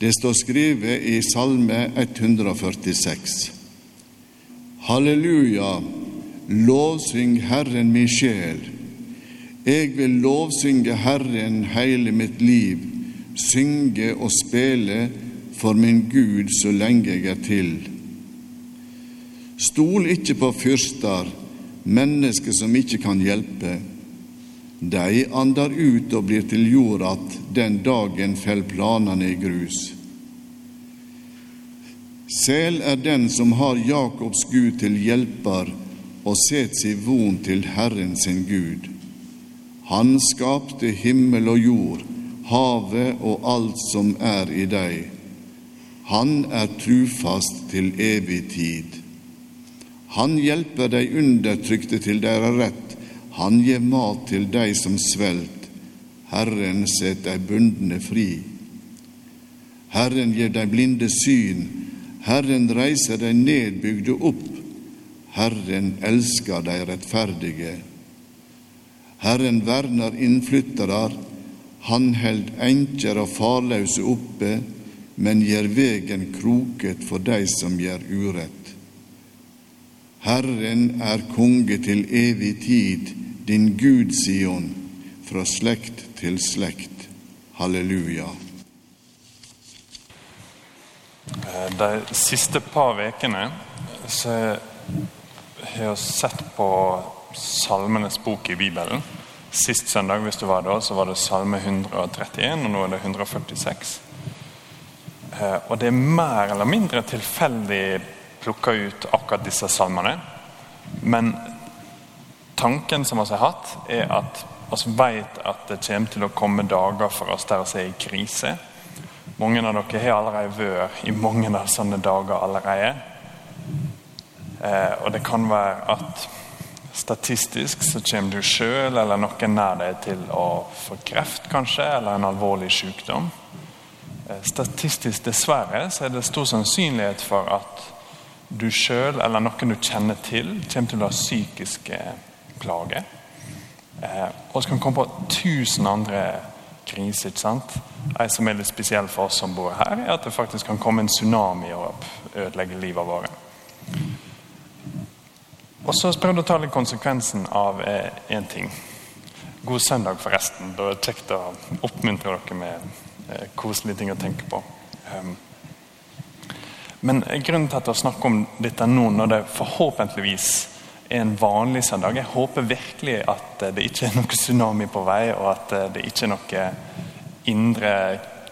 Det står skrevet i Salme 146. Halleluja, lovsyng Herren min sjel. Jeg vil lovsynge Herren hele mitt liv, synge og spille for min Gud så lenge jeg er til. Stol ikke på fyrster, mennesker som ikke kan hjelpe. De andar ut og blir til jord att den dagen fell planene i grus. Sel er den som har Jakobs Gud til hjelper og set si von til Herren sin Gud. Han skapte himmel og jord, havet og alt som er i dei. Han er trufast til evig tid. Han hjelper de undertrykte til deres rett, han gir mat til de som svelt. Herren set de bundne fri. Herren gir de blinde syn, Herren reiser de nedbygde opp, Herren elsker de rettferdige. Herren verner innflyttere, han held enker og farlause oppe, men gjør vegen kroket for de som gjør urett. Herren er konge til evig tid, din Gud Sion, fra slekt til slekt. Halleluja. Eh, De siste par ukene har jeg sett på Salmenes bok i Bibelen. Sist søndag hvis du var da, så var det Salme 131, og nå er det 146. Eh, Og det er mer eller mindre tilfeldig plukka ut akkurat disse salmene. Men tanken som vi har hatt, er at vi vet at det kommer til å komme dager for oss der vi er i krise. Mange av dere har allerede vært i mange av sånne dager allerede. Eh, og det kan være at statistisk så kommer du sjøl eller noen nær deg til å få kreft, kanskje, eller en alvorlig sykdom. Eh, statistisk, dessverre, så er det stor sannsynlighet for at du sjøl eller noen du kjenner til, kommer til å ha psykiske plager. Eh, og så kan komme på tusen andre kriser. ikke sant? En som er litt spesiell for oss som bor her, er at det faktisk kan komme en tsunami og ødelegge livet vårt. Og så prøvde jeg å ta litt konsekvensen av én ting. God søndag, forresten. Det er kjekt å oppmuntre dere med eh, koselige ting å tenke på. Um, men grunnen til at jeg snakker om dette nå, når det forhåpentligvis en vanlig søndag Jeg håper virkelig at det ikke er noe tsunami på vei, og at det ikke er noe indre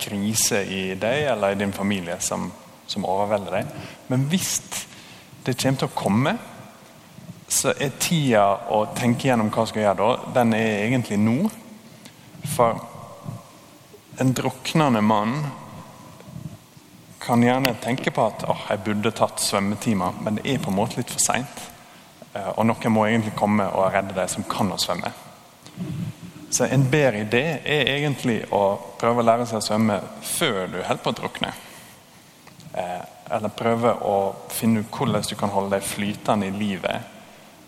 krise i deg eller i din familie som, som overvelder deg. Men hvis det kommer til å komme, så er tida å tenke gjennom hva skal gjøre da, den er egentlig nå. For en druknende mann kan gjerne tenke på at oh, jeg burde tatt svømmetimer, men det er på en måte litt for seint. Og noen må egentlig komme og redde deg som kan å svømme. Så en bedre idé er egentlig å prøve å lære seg å svømme før du holder på å drukne. Eller prøve å finne ut hvordan du kan holde deg flytende i livet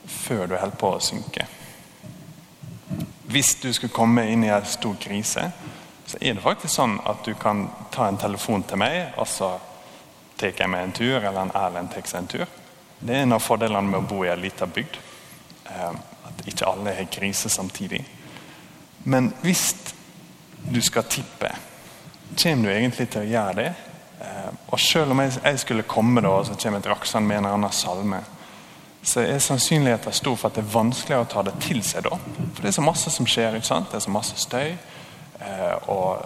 før du holder på å synke. Hvis du skulle komme inn i en stor krise, så er det faktisk sånn at du kan ta en telefon til meg, og så tar jeg meg en tur, eller en Erlend tar seg en tur. Det er en av fordelene med å bo i en liten bygd. At ikke alle har krise samtidig. Men hvis du skal tippe, kommer du egentlig til å gjøre det? Og selv om jeg skulle komme da, og så kommer et Raksan med en eller annen salme, så er sannsynligheten stor for at det er vanskeligere å ta det til seg da. For det er så masse som skjer. ikke sant? Det er så masse støy. Og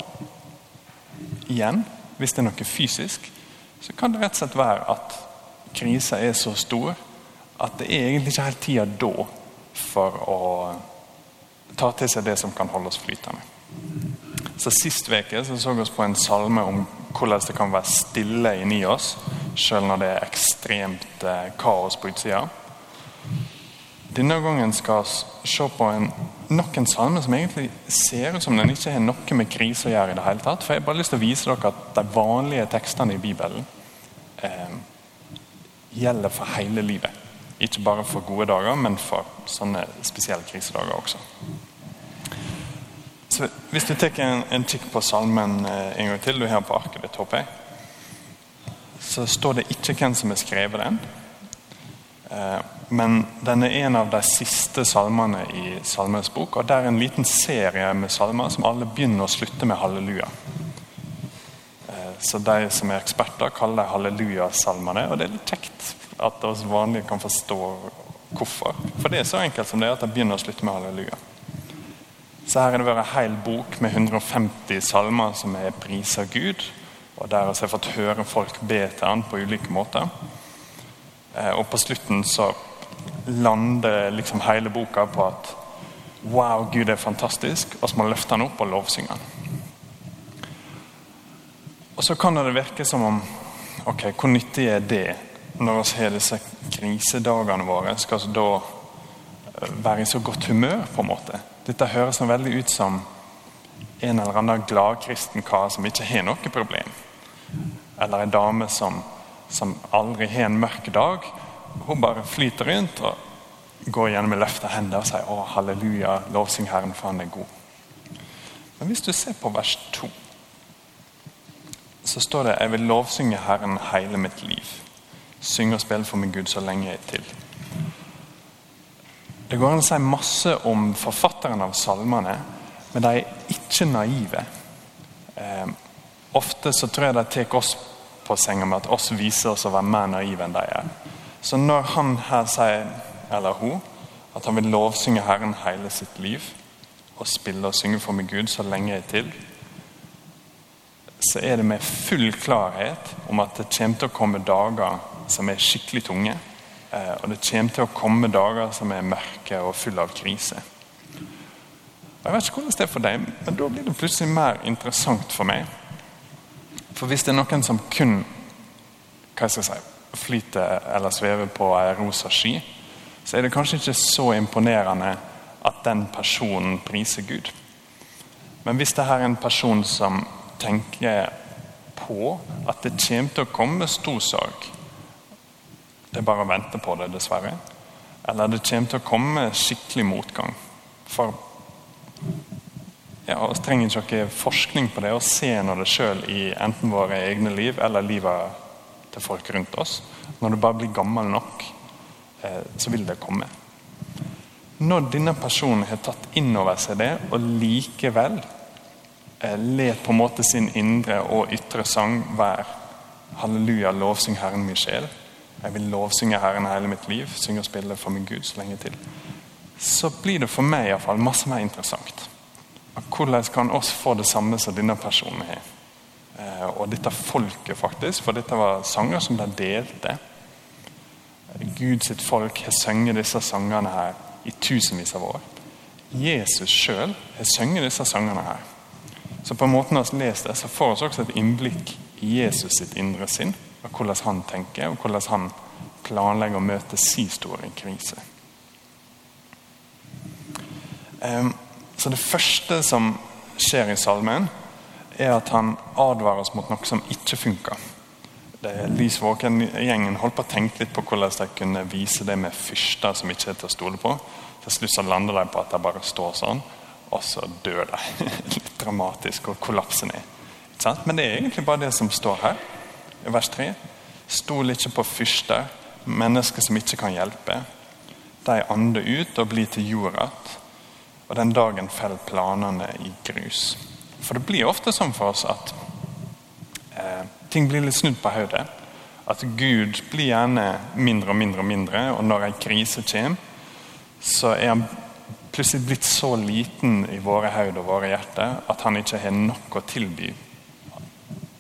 igjen, hvis det er noe fysisk, så kan det rett og slett være at krisa er så stor at det er egentlig ikke helt tida da for å ta til seg det som kan holde oss flytende. Så Sist uke så, så vi oss på en salme om hvordan det kan være stille inni oss, selv når det er ekstremt eh, kaos på utsida. Denne gangen skal vi se på en, nok en salme som egentlig ser ut som den ikke har noe med krise å gjøre. i det hele tatt. For Jeg har bare lyst til å vise dere at de vanlige tekstene i Bibelen eh, gjelder for hele livet. Ikke bare for gode dager, men for sånne spesielle krisedager også. Så Hvis du tar en, en kikk på salmen eh, en gang til, du har på arket ditt, håper jeg, så står det ikke hvem som har skrevet den. Eh, men den er en av de siste salmene i Salmens bok. og Det er en liten serie med salmer som alle begynner og slutter med halleluja. Så de som er eksperter, kaller de halleluja-salmene. Og det er litt kjekt at oss vanlige kan forstå hvorfor. For det er så enkelt som det er at de begynner å slutte med halleluja. Så her har det vært en hel bok med 150 salmer som er priser Gud. Og der har jeg fått høre folk be til han på ulike måter. Eh, og på slutten så lander liksom hele boka på at Wow, Gud er fantastisk. Og så må man løfte han opp og lovsynge han. Og så kan det virke som om ok, Hvor nyttig er det når vi har disse krisedagene våre? Skal vi da eh, være i så godt humør, på en måte? Dette høres veldig ut som en eller annen gladkristen kar som ikke har noe problem. Eller en dame som, som aldri har en mørk dag. Hun bare flyter rundt og går gjennom med løfta hender og sier å, halleluja, lovsyng Herren, for han er god. Men hvis du ser på vers 2, så står det jeg vil lovsynge Herren hele mitt liv. Synge og spille for min Gud så lenge jeg til. Det går an å si masse om forfatteren av salmene, men de er ikke naive. Eh, ofte så tror jeg de tar oss på senga med at oss viser oss å være mer naive enn de er. Så når han her sier, eller hun, at han vil lovsynge Herren hele sitt liv og spille og synge for meg Gud så lenge jeg til, så er det med full klarhet om at det kommer til å komme dager som er skikkelig tunge. Eh, og det kommer til å komme dager som er mørke og fulle av krise. Jeg vet ikke hvordan det er for deg, men da blir det plutselig mer interessant for meg. For hvis det er noen som kun hva skal jeg si, flyter eller svever på ei rosa sky, så er det kanskje ikke så imponerende at den personen priser Gud. Men hvis det her er en person som tenker på at det kommer til å komme stor sorg Det er bare å vente på det, dessverre. Eller det kommer til å komme skikkelig motgang. For ja, Vi trenger ikke noe forskning på det og se når det sjøl i enten våre egne liv eller livet til folk rundt oss. Når du bare blir gammel nok, eh, så vil det komme. Når denne personen har tatt inn over seg det, og likevel eh, ler på en måte sin indre og ytre sang være Halleluja, lovsyng Herren min sjel. Jeg vil lovsynge Herren hele mitt liv, synge og spille for min Gud så lenge til. Så blir det for meg i hvert fall masse mer interessant. Hvordan kan oss få det samme som denne personen har? Eh, og dette folket, faktisk, for dette var sanger som de delte. Gud sitt folk har sunget disse sangene her i tusenvis av år. Jesus sjøl har sunget disse sangene her. Så på en måte når vi leser det, så får vi også et innblikk i Jesus sitt indre sinn. og Hvordan han tenker, og hvordan han planlegger å møte sin store krise. Så det første som skjer i salmen, er at han advarer oss mot noe som ikke funker. Lys Våken-gjengen holdt på å tenke litt på hvordan de kunne vise det med fyrster som ikke er til å stole på. Til slutt så lander de på at de bare står sånn, og så dør det. litt dramatisk, og kollapser ned. Men det er egentlig bare det som står her, i vers 3. Stol ikke på fyrster, mennesker som ikke kan hjelpe. De ander ut og blir til jord igjen. Og den dagen faller planene i grus. For det blir ofte sånn for oss at eh, ting blir litt snudd på hodet. At Gud blir gjerne mindre og mindre og mindre, og når en krise kommer, så er han plutselig blitt så liten i våre hoder og våre hjerter at han ikke har nok å tilby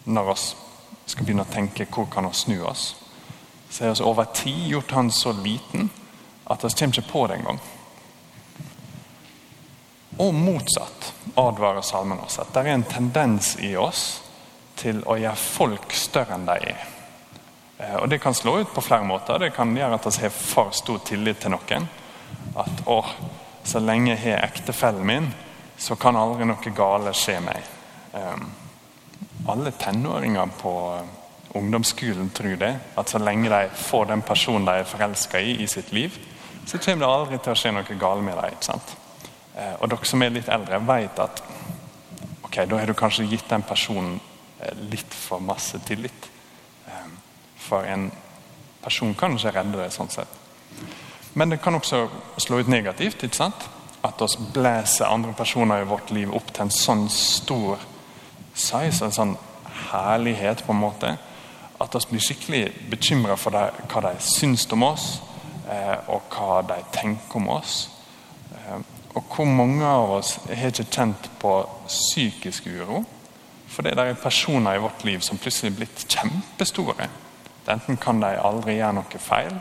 når vi skal begynne å tenke hvor kan vi snu oss. Så har vi over tid gjort han så liten at vi kommer ikke på det engang. Og motsatt advarer salmen oss. At det er en tendens i oss til å gjøre folk større enn de er. Eh, og Det kan slå ut på flere måter. Det kan gjøre at vi har for stor tillit til noen. At å, så lenge jeg har ektefellen min, så kan aldri noe gale skje meg. Um, alle tenåringer på ungdomsskolen tror det. At så lenge de får den personen de er forelska i i sitt liv, så kommer det aldri til å skje noe galt med dem. Eh, og dere som er litt eldre, vet at ok, da har du kanskje gitt den personen eh, litt for masse tillit. Eh, for en person kan ikke redde deg sånn sett. Men det kan også slå ut negativt. ikke sant? At oss blæser andre personer i vårt liv opp til en sånn stor size, en sånn herlighet, på en måte. At oss blir skikkelig bekymra for det, hva de syns om oss, eh, og hva de tenker om oss. Eh, og hvor mange av oss har ikke kjent på psykisk uro For det er personer i vårt liv som plutselig er blitt kjempestore. Enten kan de aldri gjøre noe feil,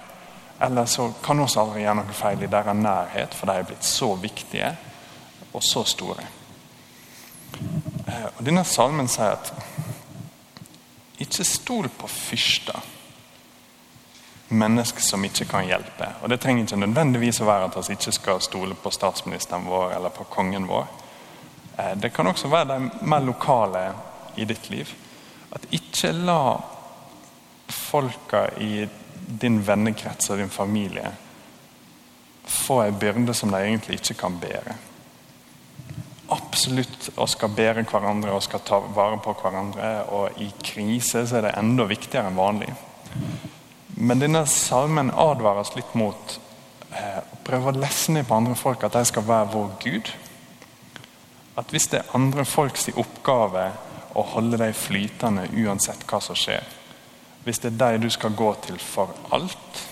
eller så kan vi aldri gjøre noe feil i deres nærhet, for de er blitt så viktige og så store. Eh, og Denne salmen sier at ikke stol på fyrster, mennesker som ikke kan hjelpe. Og Det trenger ikke nødvendigvis å være at vi ikke skal stole på statsministeren vår eller på kongen vår. Eh, det kan også være de mer lokale i ditt liv. At ikke la folka i din vennekrets og din familie få en byrde som de egentlig ikke kan bære. Absolutt å skal bære hverandre og skal ta vare på hverandre. Og i krise så er det enda viktigere enn vanlig. Men denne salmen advarer oss litt mot eh, å prøve å lese ned på andre folk at de skal være vår Gud. At hvis det er andre folks oppgave å holde deg flytende uansett hva som skjer, hvis det er deg du skal gå til for alt,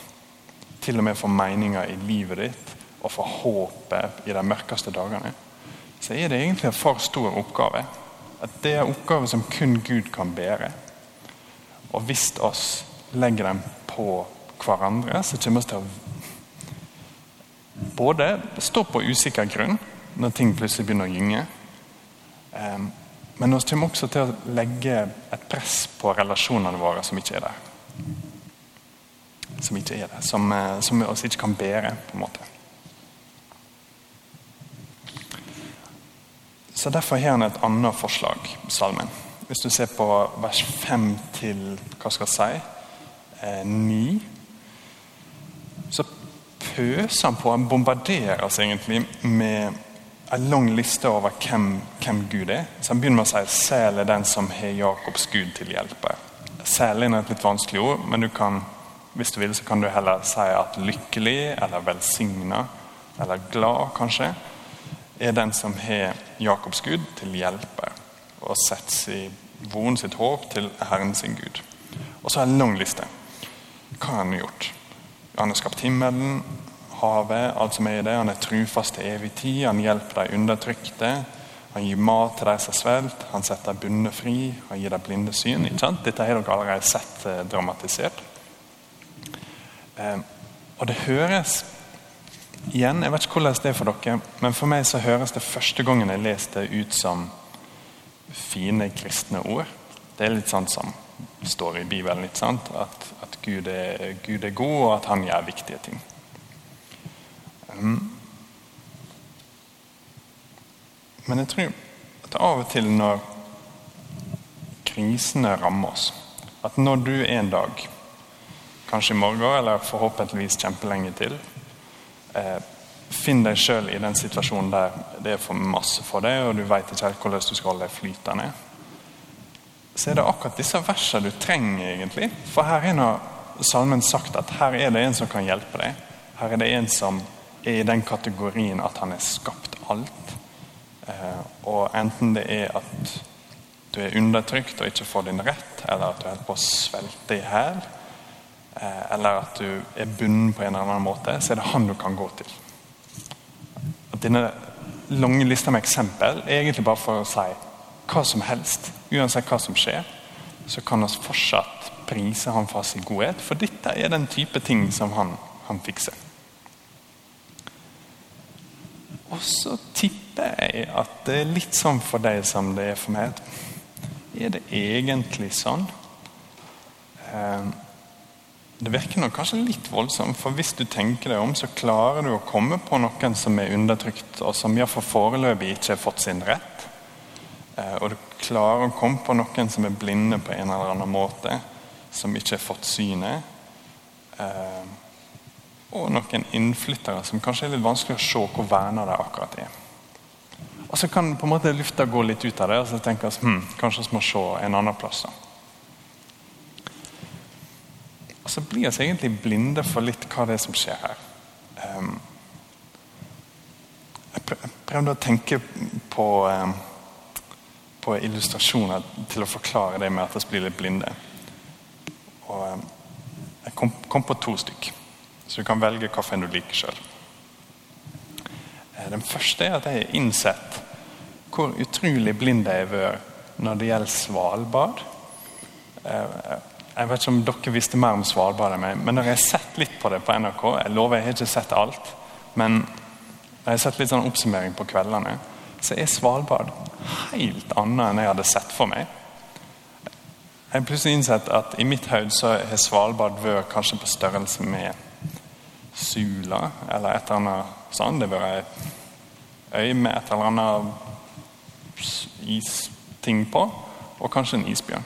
til og med for meninga i livet ditt og for håpet i de mørkeste dagene, så er det egentlig en for stor oppgave. At det er en oppgave som kun Gud kan bære. Og hvis oss legger dem på hverandre, så kommer vi til å både stå på usikker grunn når ting plutselig begynner å gynge. Men vi kommer også til å legge et press på relasjonene våre som ikke er der. Som ikke er der, som, eh, som vi oss ikke kan bære, på en måte. Så Derfor har han et annet forslag, salmen. Hvis du ser på vers 5 til hva skal jeg si, eh, 9 Så pøser han på, han bombarderer oss egentlig med en lang liste over hvem, hvem, Gud er. Så Han begynner med å si sel er den som har Jakobs Gud til hjelpe'. Sel er et litt vanskelig ord, men du kan, hvis du vil, så kan du heller si at lykkelig eller velsigna eller glad, kanskje, er den som har Jakobs Gud til hjelpe, og setter sin voren sitt håp til Herren sin Gud. Og så er det en lang liste. Hva har han gjort? Han har skapt himmelen, havet, alt som er i det. Han er trufast til evig tid. Han hjelper de undertrykte. Han gir mat til de som svelger. Han setter bunne fri. Han gir de blinde syn. ikke sant? Dette har dere allerede sett eh, dramatisert. Eh, og det høres igjen, Jeg vet ikke hvordan det er for dere, men for meg så høres det første gangen jeg leste det ut som fine kristne ord. Det er litt sånn som står i Bibelen. ikke sant? At, at Gud, er, Gud er god, og at han gjør viktige ting. Mm. Men jeg tror at av og til når krisene rammer oss At når du en dag, kanskje i morgen eller forhåpentligvis kjempelenge til, eh, finner deg sjøl i den situasjonen der det er for masse for deg, og du veit ikke helt hvordan du skal holde deg flytende, så er det akkurat disse versene du trenger, egentlig. For her er nå salmen sagt at her er det en som kan hjelpe deg. Her er det en som er i den kategorien at han har skapt alt. Eh, og enten det er at du er undertrykt og ikke får din rett, eller at du holder på å svelte i hæl, eh, eller at du er bundet på en eller annen måte, så er det han du kan gå til. Og denne lange lista med eksempel er egentlig bare for å si hva som helst. Uansett hva som skjer, så kan vi fortsatt prise han for sin godhet. For dette er den type ting som han, han fikser. Og så tipper jeg at det er litt sånn for deg som det er for meg. Er det egentlig sånn? Ehm, det virker nok kanskje litt voldsomt, for hvis du tenker deg om, så klarer du å komme på noen som er undertrykt, og som iallfall foreløpig ikke har fått sin rett. Ehm, og du klarer å komme på noen som er blinde på en eller annen måte, som ikke har fått synet. Ehm, og noen innflyttere som kanskje er litt vanskelig å se hvor verna de akkurat er. Og så kan på en måte lufta gå litt ut av det, og så tenker vi hm, kanskje vi må se en annen plass. Og så blir vi egentlig blinde for litt hva det er som skjer her. Um, jeg prøvde å tenke på, um, på illustrasjoner til å forklare det med at vi blir litt blinde. Og um, jeg kom, kom, på to stykk, så du kan velge hvilken du liker sjøl. Eh, den første er at jeg har innsett hvor utrolig blind jeg har vært når det gjelder Svalbard. Eh, jeg vet ikke om dere visste mer om Svalbard enn meg, men når jeg har sett litt på det på NRK Jeg lover jeg har ikke sett alt, men når jeg har sett litt sånn oppsummering på kveldene. Så er Svalbard helt annet enn jeg hadde sett for meg. Jeg har plutselig innsett at i mitt hode så har Svalbard vært kanskje på størrelse med Sula eller et eller annet sånt. Det var ei øy med et eller annet isting på, og kanskje en isbjørn.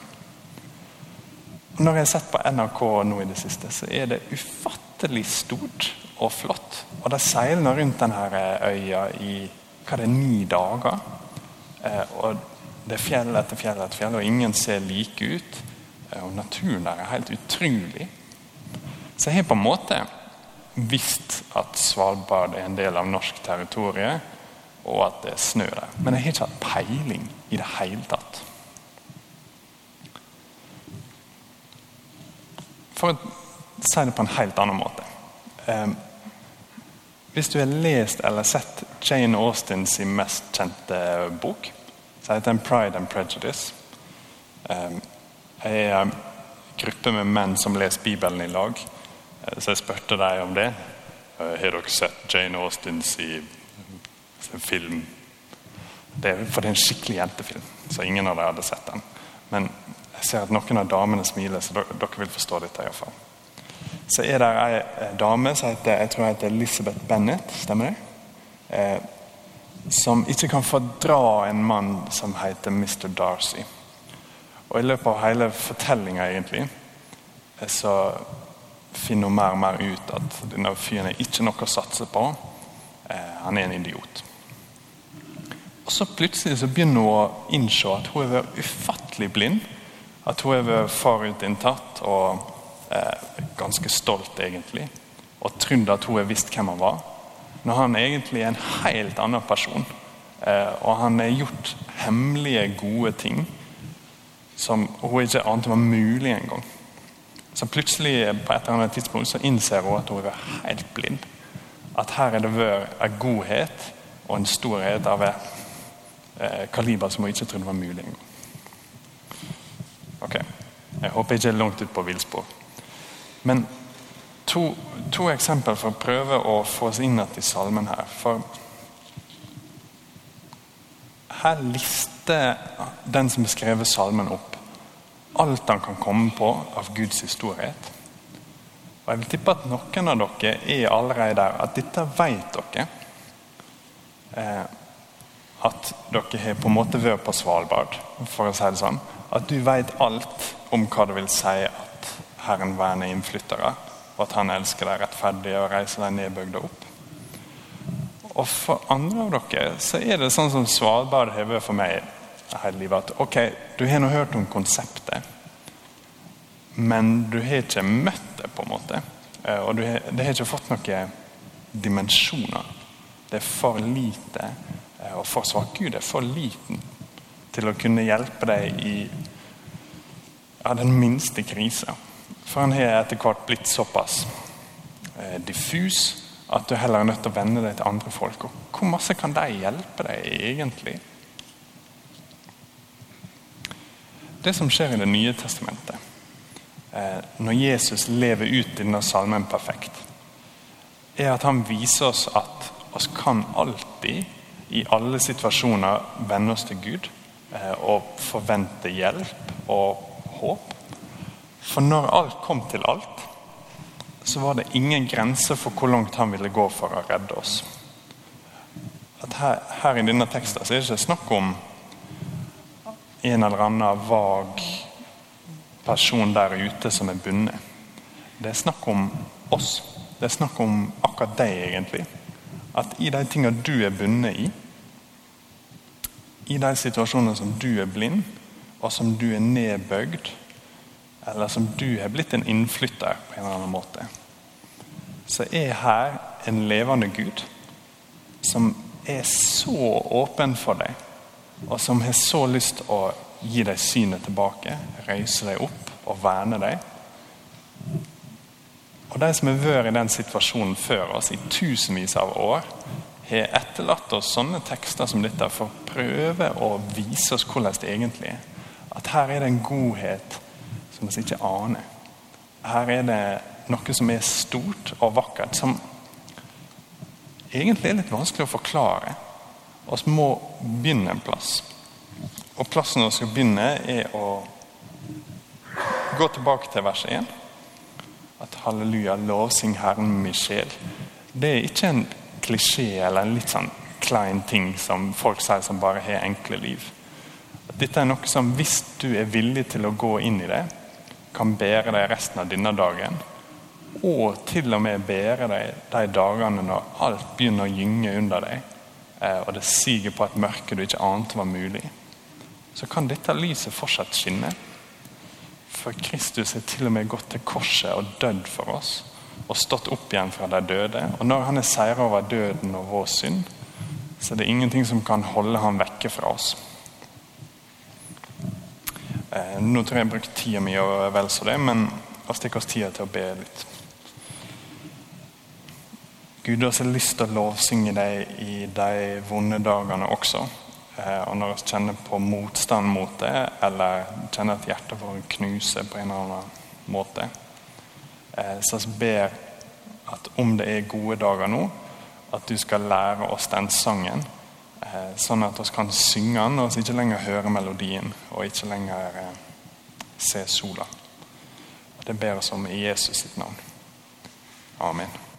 Når jeg har sett på NRK nå i det siste, så er det ufattelig stort og flott. Og de seiler rundt denne øya i hva det er, ni dager. Eh, og det er fjell etter fjell etter fjell, og ingen ser like ut. Eh, og naturen der er helt utrolig. Så jeg har på en måte visst at Svalbard er en del av norsk territorium, og at det er snø der. Men jeg har ikke hatt peiling i det hele tatt. For å si det på en helt annen måte. Hvis du har lest eller sett Jane Austins mest kjente bok, så heter 'Pride and Prejudice'. Jeg er en gruppe med menn som leser Bibelen i lag, så jeg spurte dem om det. Eh, har dere sett Jane Austins film? Det er, for det er en skikkelig jentefilm, så ingen av dere hadde sett den. Men jeg ser at noen av damene smiler, så dere vil forstå dette. I hvert fall. Så er det ei dame som heter, jeg tror heter Elizabeth Bennett. Stemmer det? Eh, som ikke kan fordra en mann som heter Mr. Darcy. Og I løpet av hele fortellinga egentlig, eh, så finner mer og mer ut at denne fyren er ikke noe å satse på. Eh, han er en idiot. Og Så plutselig så begynner hun å innse at hun vært ufattelig blind. At hun vært forutinntatt og eh, ganske stolt, egentlig. Og trodd at hun har visst hvem han var. Når han egentlig er en helt annen person. Eh, og han har gjort hemmelige, gode ting som hun ikke ante var mulig engang. Så plutselig på et eller annet tidspunkt så innser hun at hun er helt blind. At her er det vært en godhet og en storhet av eh, kaliber som hun ikke trodde var mulig. Ok, Jeg håper jeg ikke er langt ut på villspor. Men to, to eksempler for å prøve å få oss inn i salmen her. For her lister den som har skrevet salmen, opp alt han kan komme på av Guds storhet. Og Jeg vil tippe at noen av dere er allerede der at dette vet dere. Eh, at dere har på en måte vært på Svalbard, for å si det sånn. At du vet alt om hva det vil si at Herren verner innflyttere og at han elsker deg rettferdig og reiser deg nedbygd opp. Og for andre av dere så er det sånn som Svalbard har vært for meg hele livet. At ok, du har nå hørt om konseptet, men du har ikke møtt det, på en måte. Eh, og har, det har ikke fått noen dimensjoner. Det er for lite eh, og for svak. Gud er for liten til å kunne hjelpe deg i ja, den minste krisa. For han har etter hvert blitt såpass eh, diffus at du heller er nødt til å venne deg til andre folk. Og hvor masse kan de hjelpe deg egentlig? Det som skjer i Det nye testamentet, eh, når Jesus lever ut denne salmen perfekt, er at han viser oss at vi kan alltid, i alle situasjoner, venne oss til Gud eh, og forvente hjelp og håp. For når alt kom til alt, så var det ingen grense for hvor langt han ville gå for å redde oss. Her, her, i denne teksten så er det ikke snakk om en eller annen vag person der ute som er bundet. Det er snakk om oss. Det er snakk om akkurat deg, egentlig. At i de tingene du er bundet i, i de situasjonene som du er blind, og som du er nedbøgd, eller som du er blitt en innflytter på en eller annen måte, så er her en levende Gud som er så åpen for deg, og som har så lyst å gi deg synet tilbake, reise deg opp og verne deg. Og De som har vært i den situasjonen før oss i tusenvis av år, har etterlatt oss sånne tekster som dette for å prøve å vise oss hvordan det egentlig er. At her er det en godhet som vi ikke aner. Her er det noe som er stort og vakkert, som egentlig er litt vanskelig å forklare. Vi må begynne en plass. Og plassen vi skal begynne, er å gå tilbake til vers 1. At halleluja, lovsing Herren min sjel. Det er ikke en klisjé eller en litt sånn klein ting som folk sier som bare har enkle liv. Dette er noe som, hvis du er villig til å gå inn i det, kan bære deg resten av denne dagen. Og til og med bære deg de dagene når alt begynner å gynge under deg, og det siger på et mørke du ikke ante var mulig. Så kan dette lyset fortsatt skinne. For Kristus er til og med gått til korset og dødd for oss og stått opp igjen fra de døde. Og når han er seira over døden og vår synd, så er det ingenting som kan holde ham vekke fra oss. Eh, nå tror jeg jeg brukte tida mi og vel så det, men la oss stikke oss tida til å be litt. Gud har lyst til å lovsynge deg i de vonde dagene også. Eh, og når vi kjenner på motstand mot det, eller kjenner at hjertet vårt knuser på en eller annen måte, Eh, så vi ber at om det er gode dager nå, at du skal lære oss den sangen. Eh, sånn at vi kan synge den og ikke lenger hører melodien og ikke lenger se sola. Det ber oss om i Jesus sitt navn. Amen.